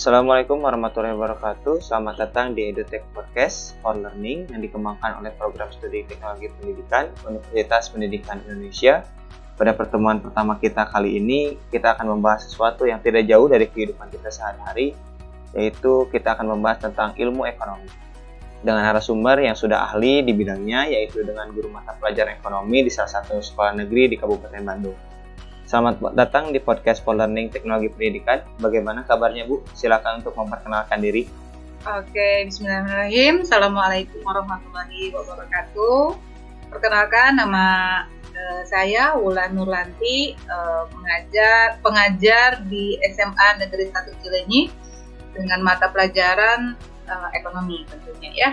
Assalamualaikum warahmatullahi wabarakatuh. Selamat datang di EduTech Podcast for Learning yang dikembangkan oleh Program Studi Teknologi Pendidikan Universitas Pendidikan Indonesia. Pada pertemuan pertama kita kali ini, kita akan membahas sesuatu yang tidak jauh dari kehidupan kita sehari-hari, yaitu kita akan membahas tentang ilmu ekonomi. Dengan narasumber yang sudah ahli di bidangnya, yaitu dengan guru mata pelajaran ekonomi di salah satu sekolah negeri di Kabupaten Bandung. Selamat datang di podcast for Learning Teknologi Pendidikan. Bagaimana kabarnya Bu? Silakan untuk memperkenalkan diri. Oke, Bismillahirrahmanirrahim. Assalamualaikum warahmatullahi wabarakatuh. Perkenalkan nama uh, saya Wulan Nurlanti, uh, mengajar pengajar di SMA Negeri 1 Cilenyi dengan mata pelajaran uh, ekonomi tentunya ya.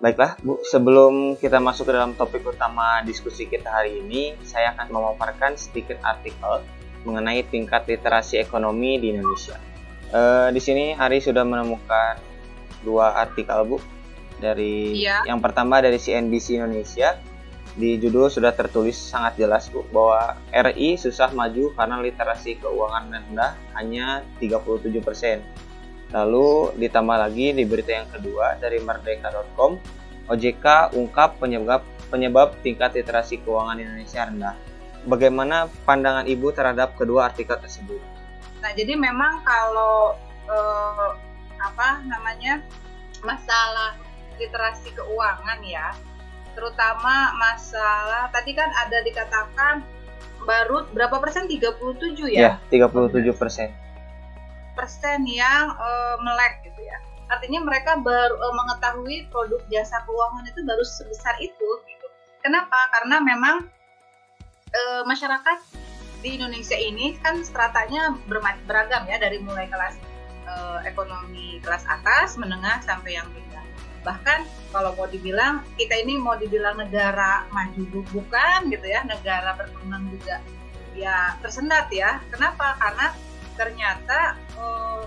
Baiklah, Bu, sebelum kita masuk ke dalam topik utama diskusi kita hari ini, saya akan memaparkan sedikit artikel mengenai tingkat literasi ekonomi di Indonesia. E, di sini Hari sudah menemukan dua artikel, Bu. Dari iya. yang pertama dari CNBC Indonesia, di judul sudah tertulis sangat jelas, Bu, bahwa RI susah maju karena literasi keuangan rendah hanya 37 persen Lalu ditambah lagi di berita yang kedua dari merdeka.com, OJK ungkap penyebab penyebab tingkat literasi keuangan Indonesia rendah. Bagaimana pandangan Ibu terhadap kedua artikel tersebut? Nah, jadi memang kalau eh, apa namanya masalah literasi keuangan ya, terutama masalah tadi kan ada dikatakan baru berapa persen 37 ya? Ya, 37 persen persen yang uh, melek gitu ya. Artinya mereka baru uh, mengetahui produk jasa keuangan itu baru sebesar itu. Gitu. Kenapa? Karena memang uh, masyarakat di Indonesia ini kan stratanya beragam ya dari mulai kelas uh, ekonomi kelas atas, menengah sampai yang rendah. Bahkan kalau mau dibilang kita ini mau dibilang negara maju bukan gitu ya, negara berkembang juga ya tersendat ya. Kenapa? Karena ternyata uh,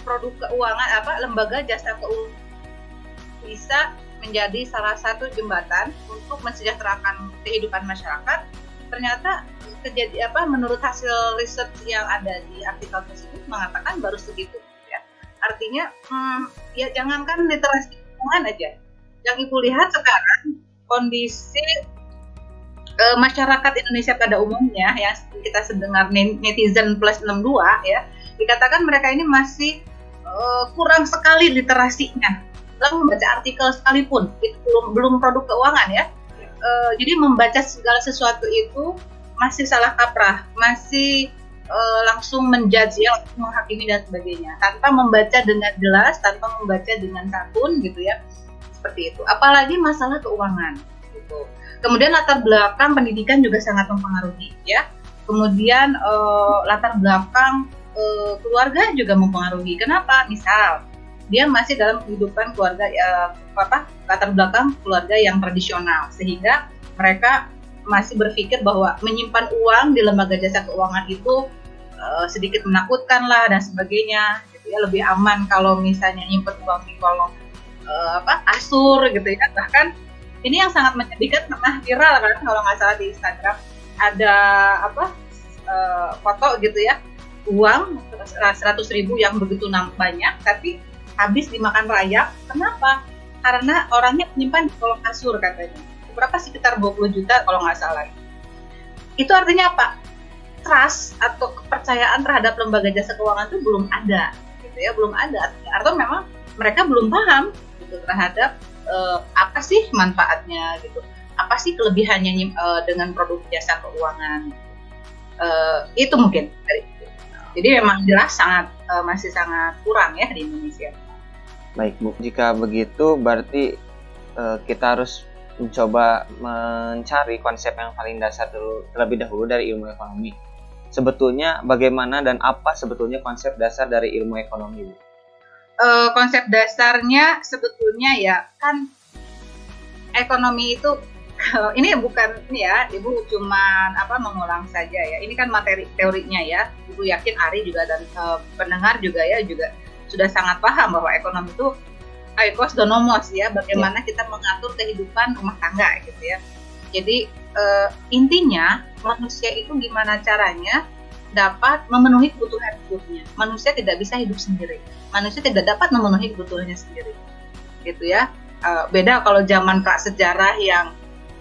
produk keuangan apa lembaga jasa keuangan bisa menjadi salah satu jembatan untuk mensejahterakan kehidupan masyarakat. Ternyata kejadian apa menurut hasil riset yang ada di artikel tersebut mengatakan baru segitu ya. Artinya hmm, ya jangankan literasi keuangan aja. Yang ibu lihat sekarang kondisi e, masyarakat Indonesia pada umumnya ya kita sedengar netizen plus 62 ya dikatakan mereka ini masih e, kurang sekali literasinya. Dalam membaca artikel sekalipun itu belum belum produk keuangan ya. E, jadi membaca segala sesuatu itu masih salah kaprah masih e, langsung menjudge ya menghakimi dan sebagainya. Tanpa membaca dengan jelas tanpa membaca dengan santun gitu ya seperti itu. Apalagi masalah keuangan gitu Kemudian latar belakang pendidikan juga sangat mempengaruhi ya. Kemudian uh, latar belakang uh, keluarga juga mempengaruhi. Kenapa? Misal dia masih dalam kehidupan keluarga ya apa latar belakang keluarga yang tradisional sehingga mereka masih berpikir bahwa menyimpan uang di lembaga jasa keuangan itu uh, sedikit menakutkan lah dan sebagainya gitu ya lebih aman kalau misalnya nyimpen uang di kolong uh, apa asur gitu ya bahkan ini yang sangat menyedihkan pernah viral kan kalau nggak salah di Instagram. Ada apa uh, foto gitu ya uang seratus ribu yang begitu banyak tapi habis dimakan rayap kenapa? Karena orangnya menyimpan di kolong kasur katanya. Berapa sekitar 20 juta kalau nggak salah. Itu artinya apa? Trust atau kepercayaan terhadap lembaga jasa keuangan itu belum ada gitu ya belum ada. Atau memang mereka belum paham gitu terhadap uh, apa sih manfaatnya gitu? Apa sih kelebihannya uh, dengan produk jasa keuangan? Uh, itu mungkin jadi memang jelas sangat uh, masih sangat kurang ya di Indonesia. Baik bu. Jika begitu berarti uh, kita harus mencoba mencari konsep yang paling dasar dulu terlebih dahulu dari ilmu ekonomi. Sebetulnya bagaimana dan apa sebetulnya konsep dasar dari ilmu ekonomi bu uh, konsep dasarnya sebetulnya ya kan ekonomi itu ini bukan ini ya ibu cuma apa mengulang saja ya. Ini kan materi teorinya ya. Ibu yakin Ari juga dan uh, pendengar juga ya juga sudah sangat paham bahwa ekonomi itu aikos donomos ya bagaimana ya. kita mengatur kehidupan rumah tangga gitu ya. Jadi uh, intinya manusia itu gimana caranya dapat memenuhi kebutuhan hidupnya. Manusia tidak bisa hidup sendiri. Manusia tidak dapat memenuhi kebutuhannya sendiri. Gitu ya. Uh, beda kalau zaman prasejarah yang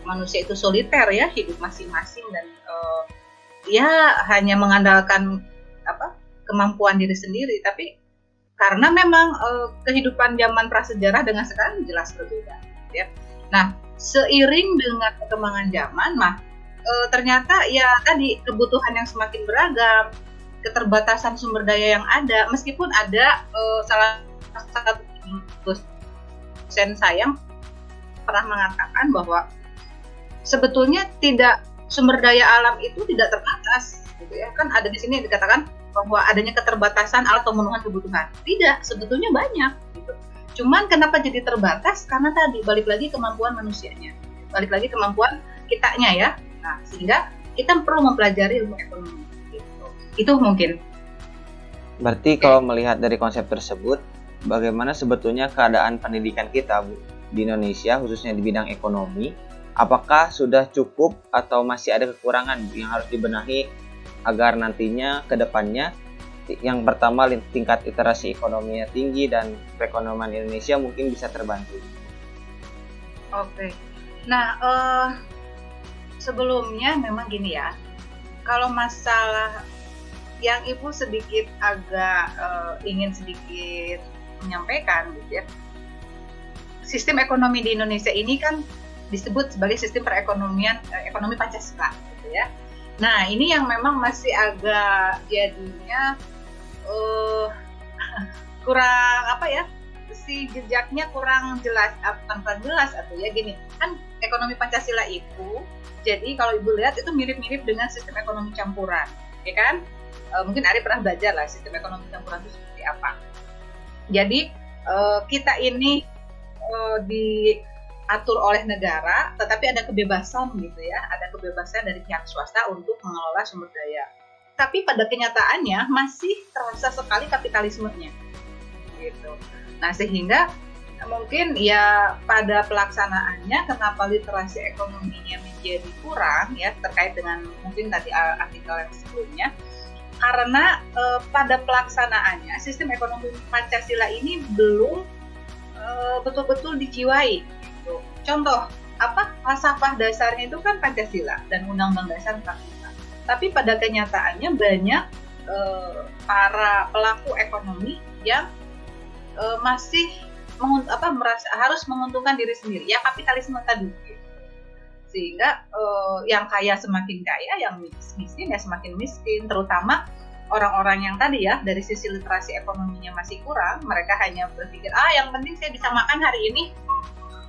manusia itu soliter ya, hidup masing-masing dan uh, ya hanya mengandalkan apa kemampuan diri sendiri. Tapi karena memang uh, kehidupan zaman prasejarah dengan sekarang jelas berbeda. Ya. Nah, seiring dengan perkembangan zaman, mah e, ternyata ya tadi kebutuhan yang semakin beragam, keterbatasan sumber daya yang ada, meskipun ada e, salah satu dosen saya pernah mengatakan bahwa sebetulnya tidak sumber daya alam itu tidak terbatas, gitu ya kan ada di sini dikatakan bahwa adanya keterbatasan alat pemenuhan kebutuhan. Tidak, sebetulnya banyak. Gitu. Cuman kenapa jadi terbatas? Karena tadi balik lagi kemampuan manusianya, balik lagi kemampuan kitanya ya. Nah, sehingga kita perlu mempelajari ilmu ekonomi. Gitu. Itu mungkin. Berarti kalau melihat dari konsep tersebut, bagaimana sebetulnya keadaan pendidikan kita Bu di Indonesia khususnya di bidang ekonomi? Apakah sudah cukup atau masih ada kekurangan yang harus dibenahi agar nantinya ke depannya yang pertama tingkat literasi ekonominya tinggi dan perekonomian Indonesia mungkin bisa terbantu. Oke, nah uh, sebelumnya memang gini ya, kalau masalah yang ibu sedikit agak uh, ingin sedikit menyampaikan gitu ya, sistem ekonomi di Indonesia ini kan disebut sebagai sistem perekonomian uh, ekonomi Pancasila gitu ya. Nah ini yang memang masih agak jadinya uh, kurang apa ya si jejaknya kurang jelas apa jelas atau ya gini kan ekonomi Pancasila itu jadi kalau ibu lihat itu mirip-mirip dengan sistem ekonomi campuran, ya kan? E, mungkin Ari pernah belajar lah sistem ekonomi campuran itu seperti apa. Jadi e, kita ini e, diatur oleh negara, tetapi ada kebebasan gitu ya, ada kebebasan dari pihak swasta untuk mengelola sumber daya. Tapi pada kenyataannya masih terasa sekali kapitalismenya, gitu. Nah sehingga mungkin ya pada pelaksanaannya kenapa literasi ekonominya menjadi kurang ya terkait dengan mungkin tadi artikel yang sebelumnya karena e, pada pelaksanaannya sistem ekonomi Pancasila ini belum eh, betul-betul dijiwai gitu. Contoh apa falsafah dasarnya itu kan Pancasila dan Undang-Undang Dasar 45. Tapi pada kenyataannya banyak e, para pelaku ekonomi yang masih apa merasa harus menguntungkan diri sendiri. Ya kapitalisme tadi. Sehingga uh, yang kaya semakin kaya yang miskin ya semakin miskin. Terutama orang-orang yang tadi ya dari sisi literasi ekonominya masih kurang mereka hanya berpikir ah yang penting saya bisa makan hari ini.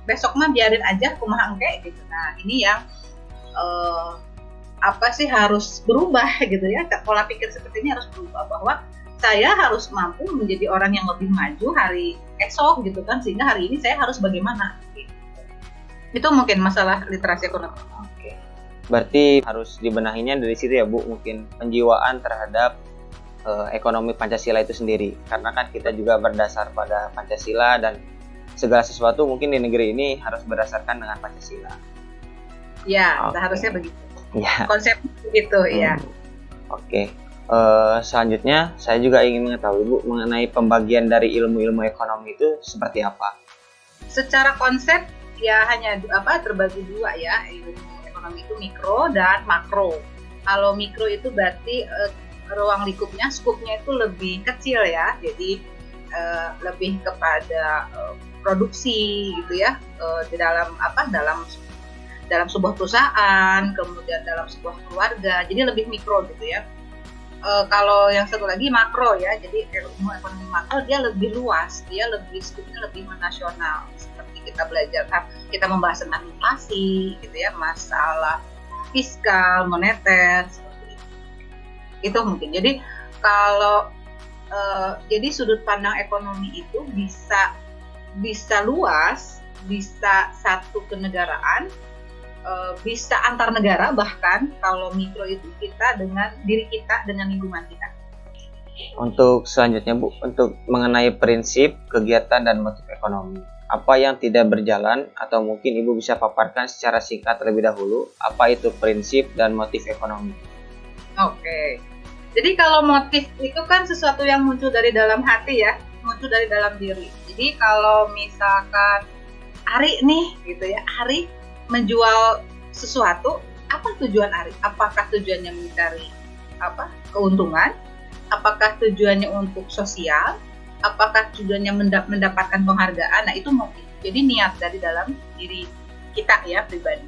Besok mah biarin aja kumaha engke gitu. Nah ini yang uh, apa sih harus berubah gitu ya. Pola pikir seperti ini harus berubah bahwa saya harus mampu menjadi orang yang lebih maju hari esok gitu kan sehingga hari ini saya harus bagaimana gitu. itu mungkin masalah literasi ekonomi oke berarti harus dibenahinya dari situ ya bu mungkin penjiwaan terhadap uh, ekonomi pancasila itu sendiri karena kan kita juga berdasar pada pancasila dan segala sesuatu mungkin di negeri ini harus berdasarkan dengan pancasila ya okay. seharusnya begitu ya konsep begitu hmm. ya oke okay. Uh, selanjutnya, saya juga ingin mengetahui Bu mengenai pembagian dari ilmu-ilmu ekonomi itu seperti apa. Secara konsep ya hanya apa terbagi dua ya. Ilmu ekonomi itu mikro dan makro. Kalau mikro itu berarti uh, ruang lingkupnya, skupnya itu lebih kecil ya, jadi uh, lebih kepada uh, produksi gitu ya. Uh, di dalam apa dalam dalam sebuah perusahaan, kemudian dalam sebuah keluarga, jadi lebih mikro gitu ya uh, kalau yang satu lagi makro ya jadi ilmu ekonomi makro dia lebih luas dia lebih skupnya lebih nasional. Seperti kita belajar kan kita membahas tentang inflasi gitu ya masalah fiskal moneter seperti itu. Itu mungkin. Jadi kalau uh, jadi sudut pandang ekonomi itu bisa bisa luas bisa satu kenegaraan uh, bisa antar negara bahkan kalau mikro itu kita dengan diri kita dengan lingkungan kita. Untuk selanjutnya Bu, untuk mengenai prinsip, kegiatan dan motif ekonomi. apa yang tidak berjalan atau mungkin Ibu bisa paparkan secara singkat terlebih dahulu apa itu prinsip dan motif ekonomi. Oke. Jadi kalau motif itu kan sesuatu yang muncul dari dalam hati ya, muncul dari dalam diri. Jadi kalau misalkan Ari nih gitu ya, Ari menjual sesuatu, apa tujuan Ari? Apakah tujuannya mencari apa? keuntungan? Apakah tujuannya untuk sosial? apakah tujuannya mendapatkan penghargaan nah itu motif jadi niat dari dalam diri kita ya pribadi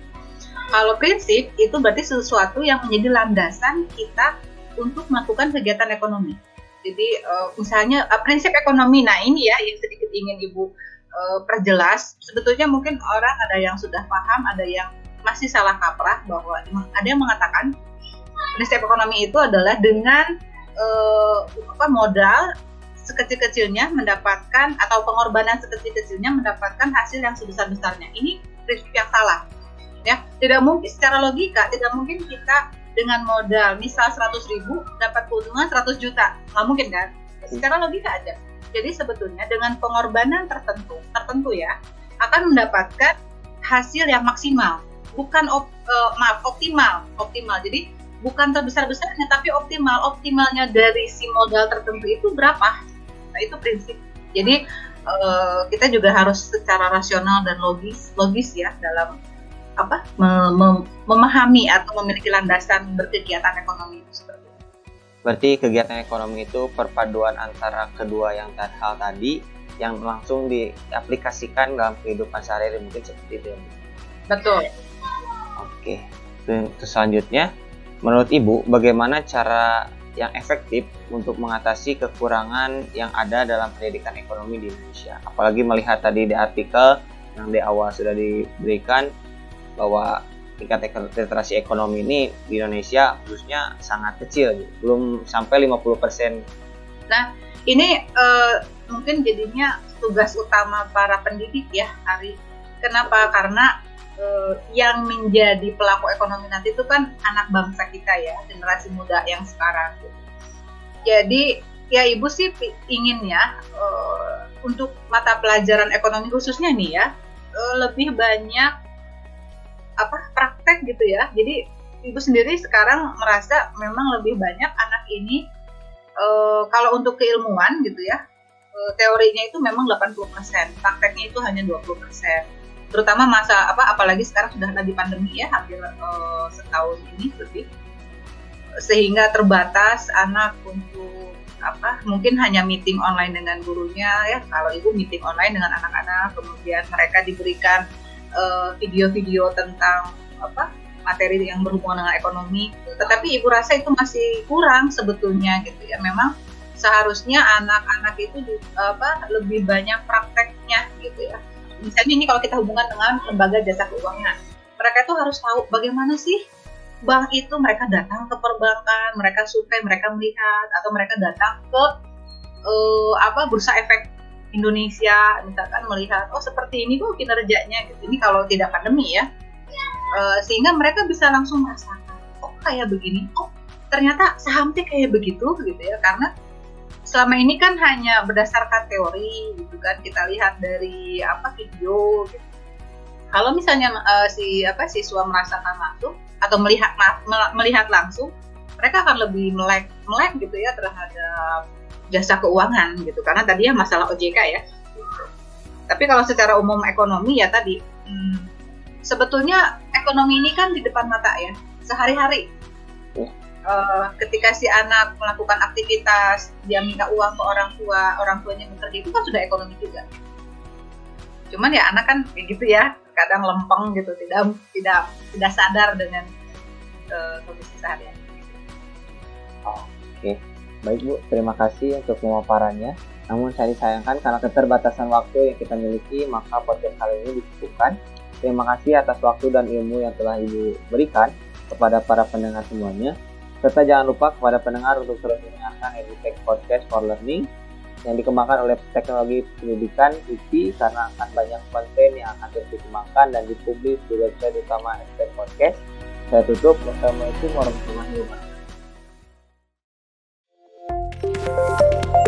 kalau prinsip itu berarti sesuatu yang menjadi landasan kita untuk melakukan kegiatan ekonomi jadi uh, misalnya uh, prinsip ekonomi nah ini ya yang sedikit ingin ibu uh, perjelas sebetulnya mungkin orang ada yang sudah paham ada yang masih salah kaprah bahwa ada yang mengatakan prinsip ekonomi itu adalah dengan uh, apa modal sekecil-kecilnya mendapatkan atau pengorbanan sekecil-kecilnya mendapatkan hasil yang sebesar-besarnya. Ini prinsip yang salah. Ya, tidak mungkin secara logika tidak mungkin kita dengan modal misal 100 ribu dapat keuntungan 100 juta. Nggak mungkin kan? Secara logika aja. Jadi sebetulnya dengan pengorbanan tertentu, tertentu ya, akan mendapatkan hasil yang maksimal, bukan op, uh, maaf optimal, optimal. Jadi bukan terbesar-besarnya tapi optimal. Optimalnya dari si modal tertentu itu berapa? Nah itu prinsip. Jadi uh, kita juga harus secara rasional dan logis, logis ya dalam apa mem memahami atau memiliki landasan berkegiatan ekonomi itu seperti. Berarti kegiatan ekonomi itu perpaduan antara kedua yang hal tadi yang langsung diaplikasikan dalam kehidupan sehari-hari mungkin seperti itu. Ya, Betul. Oke. Terus selanjutnya, menurut Ibu bagaimana cara yang efektif untuk mengatasi kekurangan yang ada dalam pendidikan ekonomi di Indonesia. Apalagi melihat tadi di artikel yang di awal sudah diberikan bahwa tingkat literasi ekonomi ini di Indonesia khususnya sangat kecil, belum sampai 50%. Nah, ini uh, mungkin jadinya tugas utama para pendidik ya, Ari. Kenapa? Karena uh, yang menjadi pelaku ekonomi nanti itu kan anak bangsa kita ya, generasi muda yang sekarang. Jadi ya ibu sih ingin ya uh, untuk mata pelajaran ekonomi khususnya nih ya lebih banyak apa praktek gitu ya. Jadi ibu sendiri sekarang merasa memang lebih banyak anak ini uh, kalau untuk keilmuan gitu ya teorinya itu memang 80%, prakteknya itu hanya 20% terutama masa apa apalagi sekarang sudah lagi pandemi ya hampir uh, setahun ini lebih. Sehingga terbatas anak untuk apa mungkin hanya meeting online dengan gurunya ya. Kalau ibu meeting online dengan anak-anak kemudian mereka diberikan eh, video-video uh, tentang apa materi yang berhubungan dengan ekonomi. Tetapi ibu rasa itu masih kurang sebetulnya gitu ya. Memang seharusnya anak-anak itu apa lebih banyak prakteknya gitu ya. Misalnya ini kalau kita hubungan dengan lembaga jasa keuangan mereka itu harus tahu bagaimana sih bank itu mereka datang ke perbankan mereka survei mereka melihat atau mereka datang ke uh, apa bursa efek Indonesia misalkan melihat oh seperti ini kok kinerjanya gitu. Ini kalau tidak pandemi ya. Uh, sehingga mereka bisa langsung merasakan oh kayak begini? Oh ternyata saham teh kayak begitu? Gitu ya karena selama ini kan hanya berdasarkan teori gitu kan kita lihat dari apa video gitu. Kalau misalnya uh, si apa siswa merasakan langsung atau melihat melihat langsung, mereka akan lebih melek melek gitu ya terhadap jasa keuangan gitu. Karena tadi ya masalah OJK ya. Tapi kalau secara umum ekonomi ya tadi hmm, sebetulnya ekonomi ini kan di depan mata ya sehari-hari. Uh, ketika si anak melakukan aktivitas dia minta uang ke orang tua orang tuanya bekerja itu kan sudah ekonomi juga. Cuman ya anak kan kayak gitu ya kadang lempeng gitu tidak tidak tidak sadar dengan uh, kondisi sehari-hari. Oke baik bu terima kasih untuk pemaparannya namun saya disayangkan karena keterbatasan waktu yang kita miliki maka podcast kali ini dicukupkan terima kasih atas waktu dan ilmu yang telah ibu berikan kepada para pendengar semuanya Serta jangan lupa kepada pendengar untuk terus mendengarkan EduTech Podcast for Learning yang dikembangkan oleh teknologi pendidikan TV karena akan banyak konten yang akan terus dikembangkan dan dipublis di website utama EduTech Podcast. Saya tutup. Wassalamualaikum warahmatullahi wabarakatuh. Música